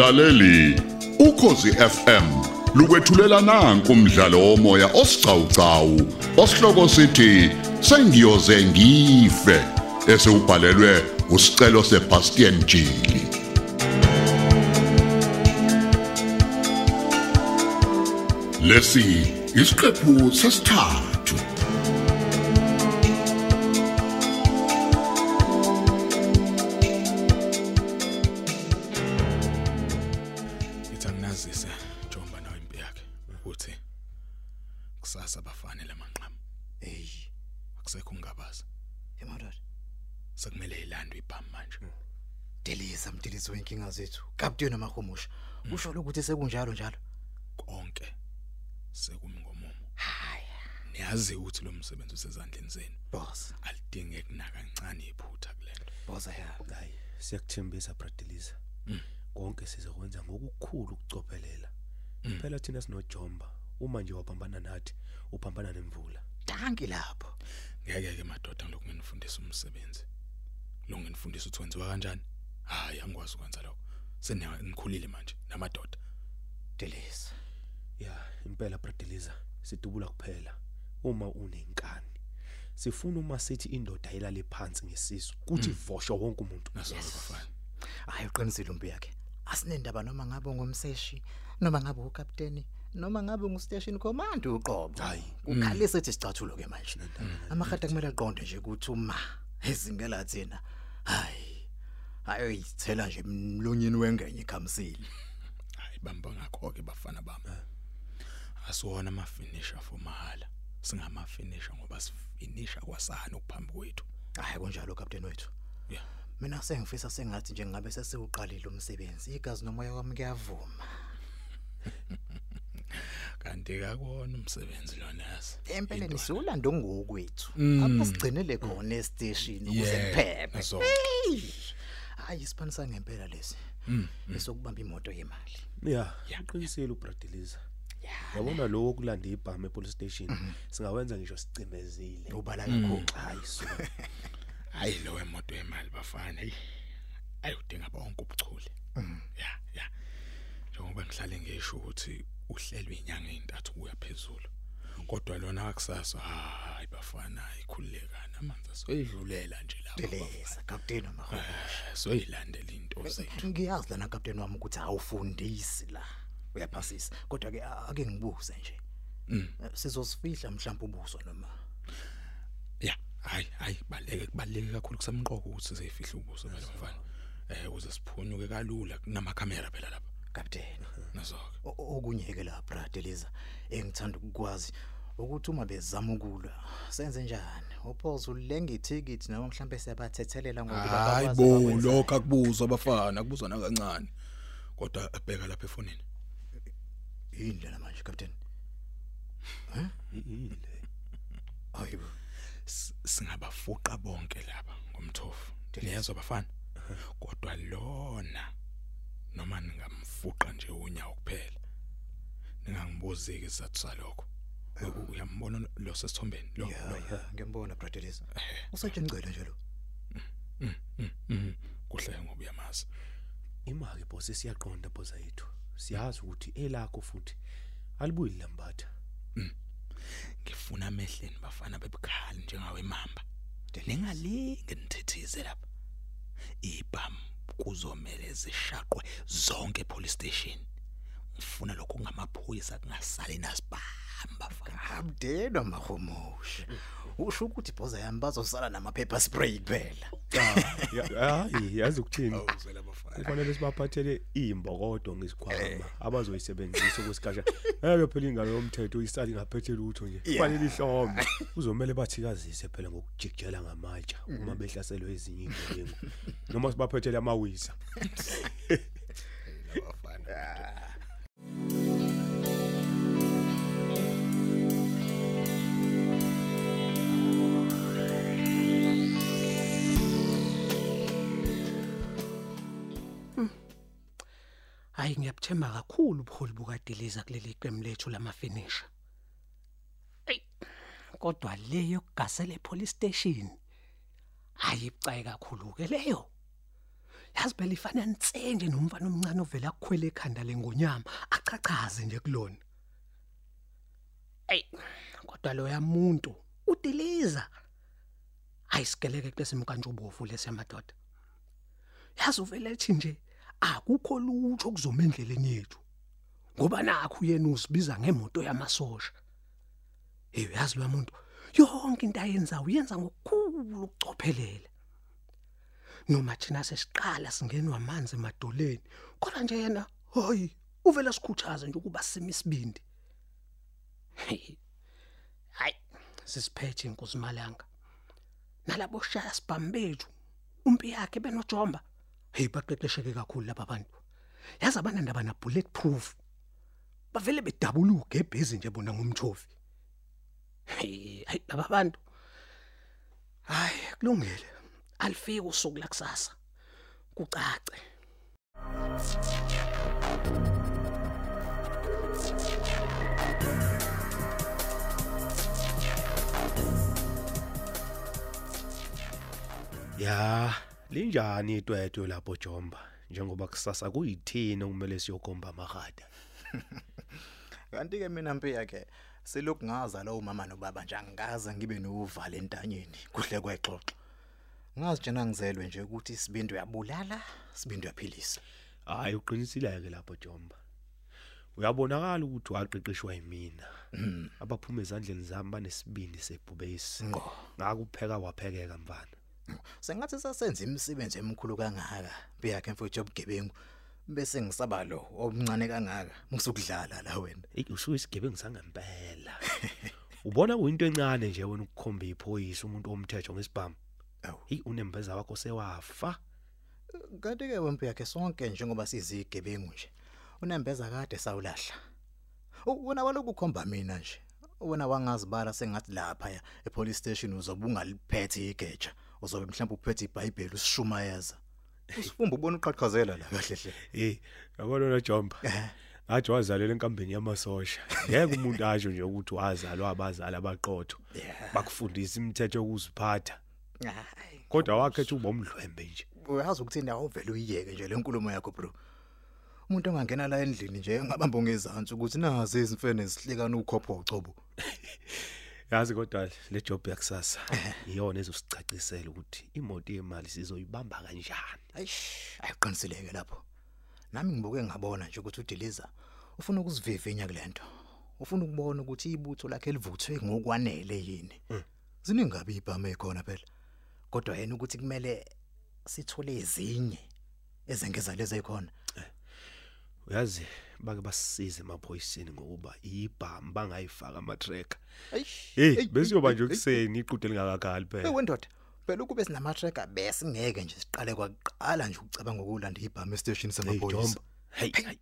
Mlaleli, ukhosi FM lukwethulela nanku umdlalo womoya osiqhawqhawo osihloko sithi sengiyoze ngife esewubhalelwe usicelo seBastian Jili. Lesi isiqephu sesithathu. Usho ukuthi sekunjalo njalo. konke sekumngomumo. Haya, niyazi ukuthi lo msebenzi usezandleni zenu. Boss. alidinge kunaka kancane iphutha kulento Boss ya. hayi siyakuthembisa bradeliza konke sizokwenza ngokukhulu ukucophelela. Phela thina sinojomba. Uma nje wabambana nathi ubambana nemvula. Danki lapho. ngeke ke madoda ngilokhu nginifundisa umsebenzi. Lo nginifundisa ukuthi wenziwa kanjani? Hayi angikwazi ukwenza lokho. Senikhulile manje namadoda Delisa. ya impela bradeliza sidubula kuphela uma unenkani sifuna uma sithi indoda ilale phansi ngesisu kuthi vosho wonke umuntu nasoke bafana Hayi uqinisile umpi yakhe. Asinendaba noma ngabe ngumseshi, noma ngabe ukapteni, noma ngabe ngustation command uqobo. Hayi. ukhale sethi sicathulo ke manje. Amahata kumele aqonde nje ukuthi uma ezingela thina. Hayi. Hayi ithela nje emlonyeni wengenye ikhamsile. hayi bamba ngakho ke bafana bami asiwona ama finisher for mahala singama finisher ngoba sifinisha kwasana ukuphambi kwethu Hayi kunjalo kapteni wethu. yeah Mina sengifisa sengathi nje ngabe sesiwuqalile umsebenzi. Igazi nomoya wami kuyavuma. kanti kakona umsebenzi lona yazi Empeleni siwulando ngokwethu. Abasigcinele khona estation ukuze Yeah, kuphephe. Hayi isiphanisa ngempela lesi. Besokubamba imoto yemali. Ya. uqinisile ubradeliza yabona lo wokulanda ibhamu epolice station singawenza ngisho sicimezile. Ubala kakhulu. hayi suka hayi lo wemoto yemali bafana. Hey ayudinga bonke ubuchule. Ya ya. Njengoba ngihlale ngisho ukuthi uhlelwe inyanga ezintathu kuya phezulu. Kodwa lona akusasa hayi bafana ikhululekana amanzi soyidlulela nje lapho Delisa kapteni amahola. soyilandela into zethu Ngiyazi lana kapteni wami ukuthi awufundisi la. Uyaphasisa. Kodwa ke ake ngibuze nje. Mm. Eh, Sizosifihla mhlawumbe ubuso noma. ya hayi hayi baleke kubaleke kakhulu kusemqoko ukuthi sizeyifihla ubuso bafana eh uze siphunyuke kalula kunamakhamera phela lapha Kapteni. nazoke O- okunye ke la brad Eliza engithanda ukukwazi ukuthi uma bezama ukulwa senze njani? Uphoze ulenga ithikithi noma mhlambe siyabathethelela ngoba hayi bakwazi bo abakwenzayo. lokho akubuzwa abafana kubuzwa nakancane. Kodwa abheka lapha efonini. Yini lena manje captain? Ile ayibo S- singabafuqa bonke laba ngomthofu. Niyezwa bafana kodwa lona noma ningamfuqa nje unyawo kuphela ningangibuzi ke isizathu salokho. U- uyambona lo sesithombeni? Lo ya lo. ya ngiyambona brad Eliza usetshengcela nje lo Mhm. kuhle ngoba uyamazi. Imake boss siyaqonda boza yethu. Siyazi ukuthi elakho futhi. Alibuyi lambatha. Ngifuna amehleni bafana bebukhali njengawe mamba. Ningalinge nithethize lapha. Ibham kuzomela zishaqwe zonke police station. Ngifuna lokho kungamaphoyisa kungasali nasibamba bafana abdeno mahomoshi usho ukuthi ibhoza yami bazosala nama paper spray kuphela hayi yazi ukuthini? Awuzela bafana. Kufanele sibaphathele imbokodo ngesikhwama abazoyisebenzisa ukusikasha eke phela ingalo yomthetho isali ngaphethe lutho nje. Kufanele ihlome. Uzomela bathikazise phela ngokujikijela ngamatsha uma behlaselwe ezinye izinto noma sibaphethele amawisa. Hayi ngiyabuthemba kakhulu ubuholi bukadeliza kuleli qembu lethu lamafinisha. Ey kodwa leyo kugasele police station ayibucayi kakhulu ke leyo. yazi phela ifana nsenje nomfana omncane ovela akukhwele ekhanda lengonyama achachaze nje kulona Ey kodwa lo yamuntu udiliza ayisikeleke kulesimkantshubovu lesemadoda yazi uvele ethi nje akukho lutho okuzoma endleleni yethu. Ngoba nakho yena usibiza ngemoto yamasosha. Hey yazi lo muntu? Yonke into ayenza uyenza ngokukhulu ukucophelela. Noma thina sesiqala singenwa amanzi emadoleni kodwa nje yena hayi uvela sikhuthaza nje ukuba sime isibindi. Hey. hayi sisiphethe inkosi malanga nalabo shaya sibambethu umpi yakhe benojomba hey baqeqesheke kakhulu laba bantu. Yazi abanandaba na bulletproof? Bavele bedabula ugebhezi nje bona ngomthofi. Hey hayi laba bantu. Hayi kulungile. Alifiki usuku la kusasa. Kucace. Ya, linjani itwetwe lapho Jomba? Njengoba kusasa kuyithina kumele siyokhomba amahada. kanti ke mina mpi yakhe selokhu ngaza lo mama nobaba nje angikaze ngibe novalo entanyeni kuhle kwexoxo ngazitshena ngizelwe nje ukuthi sibindi uyabulala sibindi uyaphilisa Hayi uqinisile ke lapho Jomba. Uyabonakala ukuthi waqeqeshwa yimina. Abaphuma ezandleni zami banesibindi sebhubesi. Ngakupheka waphekeka mfana. Sengathi sasenza imisebenzi emikhulu kangaka mpi yakhe mfowethu yobugebengu bese ngisaba lo omncane kangaka musukudlala la wena usuke isigebengu sangempela. Ubona kuyinto encane nje wena ukukhomba iphoyisa umuntu omthetho ngesibhamu. Hey unembeza wakho sewafa. kanti ke wempi yakhe sonke njengoba sizigebengu nje unembeza kade sawulahla U- wena walokhu khomba mina nje wena wangazibala sengathi lapha epolice station uzobe ungaliphethe igeja uzobe mhlawumbe uphethe iBhayibheli usishumayeza usifumba ubona uqhaqhazela la kahle hle Eh, yabona na Jomba. Ngathi wazalela enkambeni yamasosha. Ngeke umuntu asho nje ukuthi wazalwa abazali abaqotho. Bakufundisa imithetho yokuziphatha. hayi Kodwa wakhetha uba umdlwembe nje. uyazi ukuthi indawo uvela uyiyeke nje lenkulumo yakho bro umuntu ongangena la endlini nje ngabamba ngezantsi ukuthi nazi izimfene zihlikana ukhopho ucobo Yazi kodwa le job yakusasa iyona ezosicacisela ukuthi imoto yemali sizoyibamba kanjani. ayish ayiqinisileke lapho. Nami ngibuke ngabona nje ukuthi udiliza ufuna ukuzivivinya kulento ufuna ukubona ukuthi ibutho lakhe livuthwe ngokwanele yini. Ziningabi ibhame ekhona phela. Kodwa yena ukuthi kumele sithole ezinye ezengeza lezi ekhona. Uyazi bake basisize emaphoyiseni ngokuba ibhamu bangayifaka ama tracker. ayish Hey, besiyoba nje kuseni iqude lingakakhali phela. ewendoda phela ukube sinama tracker bese ngeke nje siqale kwaqala nje ukucabanga ukulanda ibhame station Hey samaphoyisa Jomba. Hey, hey. hey.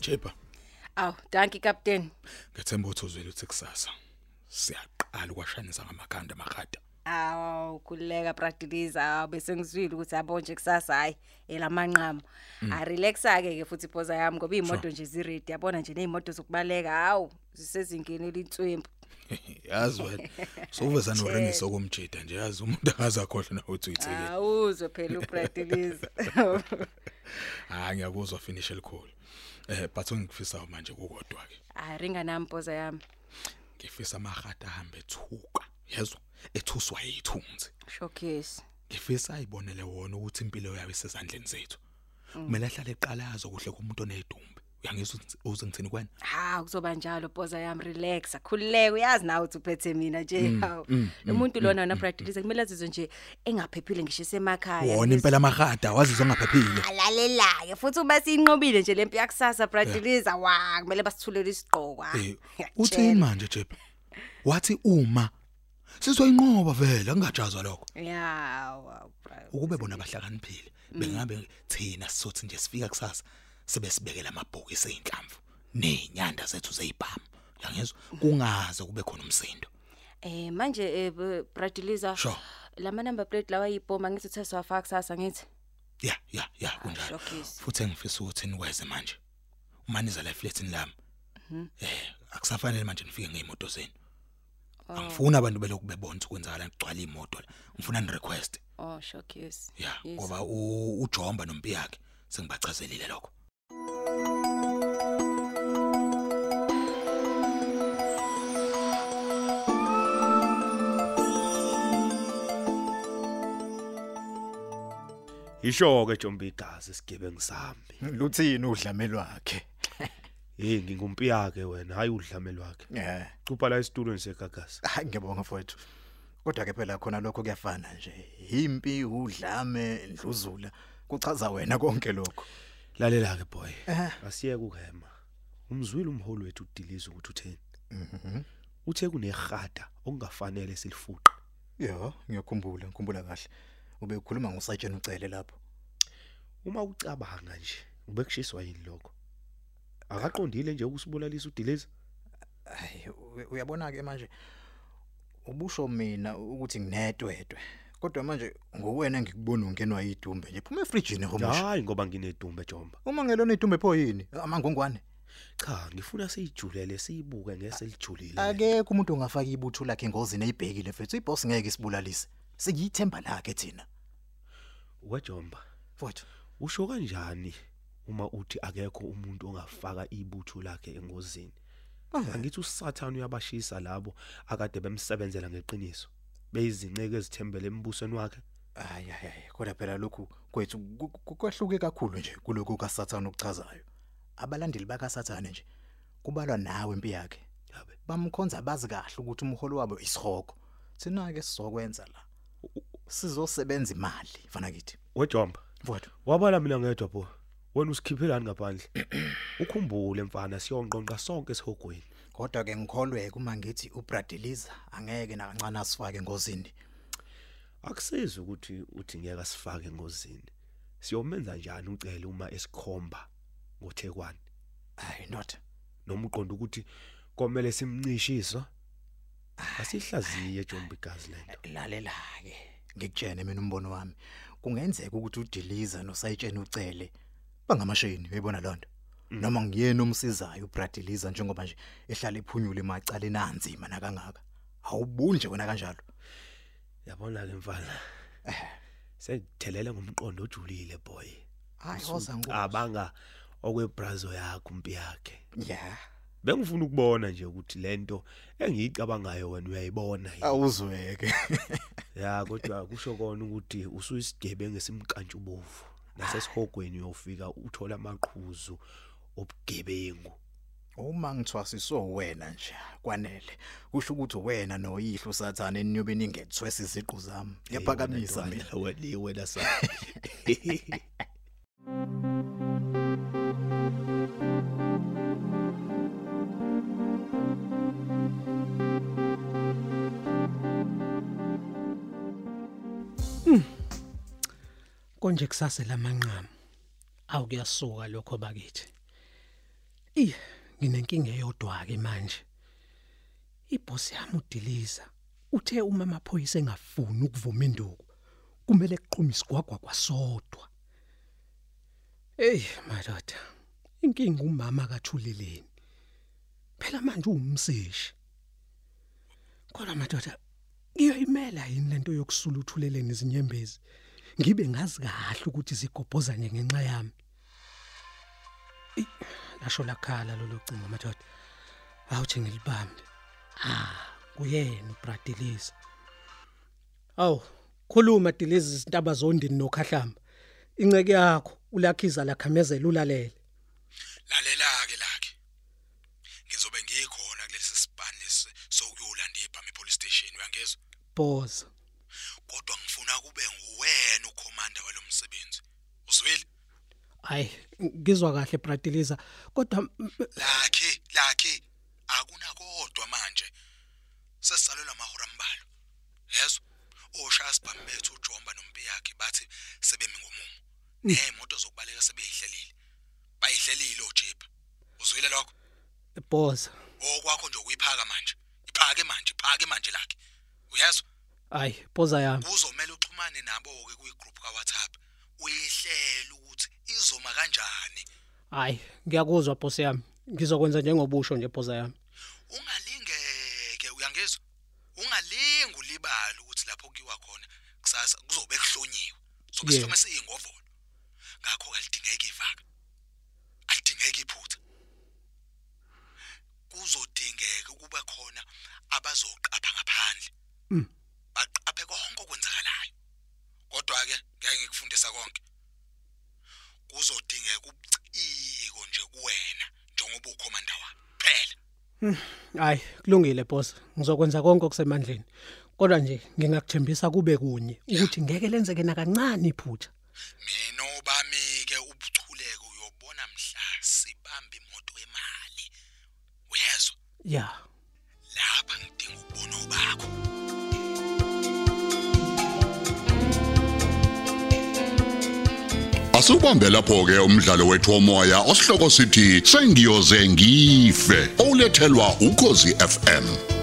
Chepa Aw, danki captain. ngethemba ukuthi uzwile uthi kusasa siyaqala ukwashanisa ngamakhanda amakhada Aw, kuleka Pradiliza bese ngizwile ukuthi yabo nje kusasa hayi elamanqamo. A relaxa ke ke futhi phoza yami ngoba imoto nje ziready. Yabona nje nezimoto zokubaleka hawu zisezingeni elintswembu. yazi wena. Sowuveza noreniso komjida nje yazi umuntu akaza khohle na uthi uyithekile Awuzwe phela uPradiliza. hayi ngiyakuzwa finish elikhulu. Eh but ngifisa manje kukodwa ke Hayi ringa nami phoza yami. ngifisa amahata ahambe ethuka yezwa? Ethuswa yithunzi. Showcase. ngifisa ayibonele wona ukuthi impilo yayo isezandleni zethu. Kumele ahlale eqalazo kuhle kumuntu onedumbe uyangizwa uze ngithini kwena? Ha kuzoba njalo phoza yami relax khululeke uyazi nawe uthi uphethe mina nje hawu. umuntu lona wona Pradiliza kumele azizwe nje engaphephile ngisho semakhaya wona impela amahata wazizwa ngaphephile alalelayo futhi uma siyinqobile nje lempi yakusasa Pradiliza wa kumele basithulele isiqhoko ha. eh uthini manje Jeppe wathi uma sizoyinqoba vele angajazwa lokho. Ya wow, bra. ukube bona bahlakaniphile bengabe thina sizothi nje sifika kusasa sibe sibekela amabhokisi einhlamvu nezinyanda zethu zeyibhamu yangizwa kungaze kube khona umsindo. Eh manje eh, b- Pradiliza Sure. lama number plate lawa yibhoma ngithi uthe siwafaka kusasa ngithi? Ya ya ya kunjalo. showcase. futhi engifisa ukuthi nikweze manje. Umaniza la flatini lami eh akusafanele manje nifike ngeimoto zenu. Angifuni abantu belokhu bebona ukwenzakala ngigcwala imoto la. Ngifuna ni request oh shock yes ya Yes. ngoba u- ujomba nompi yakhe sengibachazelile lokho. Isho ke Jombi igazi sigebengu sami. luthini udlamelo wakhe Hey ngingumpi yakhe wena. Hayi udlamelo wakhe. eh Cupha la esitulweni segagasi. hayi ngiyabonga mfowethu. Kodwa ke phela khona lokho kuyafana nje. Impi udlame ndluzula. Kuchaza wena konke lokho. Lalela ke boy. Eh. Asiyeke ukuhema. Umzwile umholi wethu udiliza ukuthi utheni. mhm Uthe kunerhada okungafanele silifuqe. yo ngiyakhumbula ngikhumbula kahle ube ukhuluma ngosatsheni ucele lapho Uma ucabanga nje ubekushiswa yini lokho? Akaqondile nje ukusibulalisa udiliza? hayi u- uyabona ke manje ubusho mina ukuthi nginedwedwe kodwa manje nguwena engikubona ungenwa yidumbe nje phuma efrijini homusha Hayi ngoba nginedumbe Jomba. uma ngelona idumbe pho yini amangongwane Cha, ngifuna siyijulele siyibuke ngese lijulile. akekho umuntu ongafaka ibutho lakhe engozini eyibhekile mfethu iboss ngeke isibulalise sikuyithemba lakhe thina Wejomba. mfowethu Usho kanjani uma uthi akekho umuntu ongafaka ibutho lakhe engozini? Angithi uSathane uyabashisa labo akade bemsebenzela ngeqiniso. Beyizinceke ezithembele embusweni wakhe. hayi hayi hayi kodwa phela lokhu kwethu ku- ku- kwahluke kakhulu nje kuloko kaSathane okuchazayo abalandeli bakaSathane nje kubalwa nawe impi yakhe Yabe. bamkhonza bazi kahle ukuthi umholo wabo isihogo thina ke sizokwenza la sizosebenza imali fana kithi Wejomba. mfowethu Wabala mina ngedwa pho. Wena usikhiphelani ngaphandle? Ukhumbule mfana siyonqonqa sonke esihogweni. Kodwa ke ngikholweke uma ngithi uBradeliza angeke nakancane asifake engozini. Akusizi ukuthi uthi ngeke asifake engozini. Siyomenza njani ucele uma esikhomba ngoThekwani? hayi not noma uqonda ukuthi komele simncishiswa asihlaziye Jombi gazi lento lalela ke ngikutshene mina umbono wami. Kungenzeka ukuthi udiliza nosayitsheni ucele bangamashini uyibona lonto noma ngiyena umsizayo uBradeliza njengoba nje ehlala ephunyule emacala enanzima nakangaka. Awubunje wena kanjalo. Yabona ke mfana. Sengithelele ngomqondo ojulile boy. Hayi woza ngo abanga okwebrazo yakho umpi yakhe. Yeah bengifuna ukubona nje ukuthi lento engiyicabangayo wena uyayibona awuzweke. Ya kodwa kusho kona ukuthi usuyisigebengu esimkantshubovu nasesihogweni uyofika uthola amaqhuzu obugebengu. Uma ngithwasiso wena nje kwanele. Kusho ukuthi wena noyihlo sathane niyobe ningethwesa iziqu zami. Ngiyaphakamisa mina. wena wena sa konje kusase lamanqamu. Awu kuyasuka lokho bakithi. Ih nginenkinga eyodwa ke manje. Iboss yami udiliza. Uthe uma amaphoyisa engafuni ukuvuma induku kumele kuqhuma isigwagwa kwasodwa. Hey madoda inkinga umama kathuleleni phela manje ungumseshi kodwa madoda iyoyimela yini lento yokusula uthuleleni izinyembezi? Ngibe ngazi kahle ukuthi zigobhoza nje ngenxa yami? Ey, lasho lakhala lolo cingo madoda. Awuthi ngilibambe. Ah kuyena uBradeliza aw khuluma Dilizi izintaba zondini nokhahlamba. Inceke yakho ulakhiza lakhamezela ulalele. Lalela ke lakhe. Ngizobe ngikhona kulesi sibani lesi sokuyolanda ibhami epolice station uyangezwa boza. Kodwa ngifuna kube nguwena ukhomanda walomsebenzi uzwile hayi ngizwa kahle Bradeliza kodwa m- lakhe lakhe akunakodwa manje. Sesisalelwa amahora ambalo yezwa oshaya sibhamu bethu ujomba nompi yakhe bathi sebemi ngomumo. Nemoto zokubaleka sebeyihlelile. Bayihlelile ojipa uzwile lokho? Boza okwakho nje ukuyiphaka manje. Iphake manje iphake manje lakhe. Uyezwa hayi boza yami kuzomela Hayi, ngiyakuzwa boss yami. Ngizokwenza njengobusho nje boss yami. ungalingeke uyangizwa ungalingi ulibala ukuthi lapho kuyiwa khona kusasa kuzobe kuhlonyiwe sobe Yeah. sifama siyingovolo ngakho kalidingeki ivaka alidingeki iphutha kuzodingeka ukuba khona abazoqapha ngaphandle baqaphe konke okwenzakalayo kodwa ke ngeke ngikufundisa konke kuzodingeka ubuciko nje kuwena njengoba ukhomanda wami phela Hayi, kulungile boss. Ngizokwenza konke okusemandleni. Kodwa nje ngingakuthembisa kube kunye ukuthi ngeke lenzeke nakancane iphutha. mina obami-ke ubuchuleke uyobona mhla sibamba imoto yemali uyezwa Yeah. lapha ngidinga ukubona obakho Asubambe lapho ke umdlalo wethu womoya osihloko sithi sengiyoze ngife olethelwa ukozi FM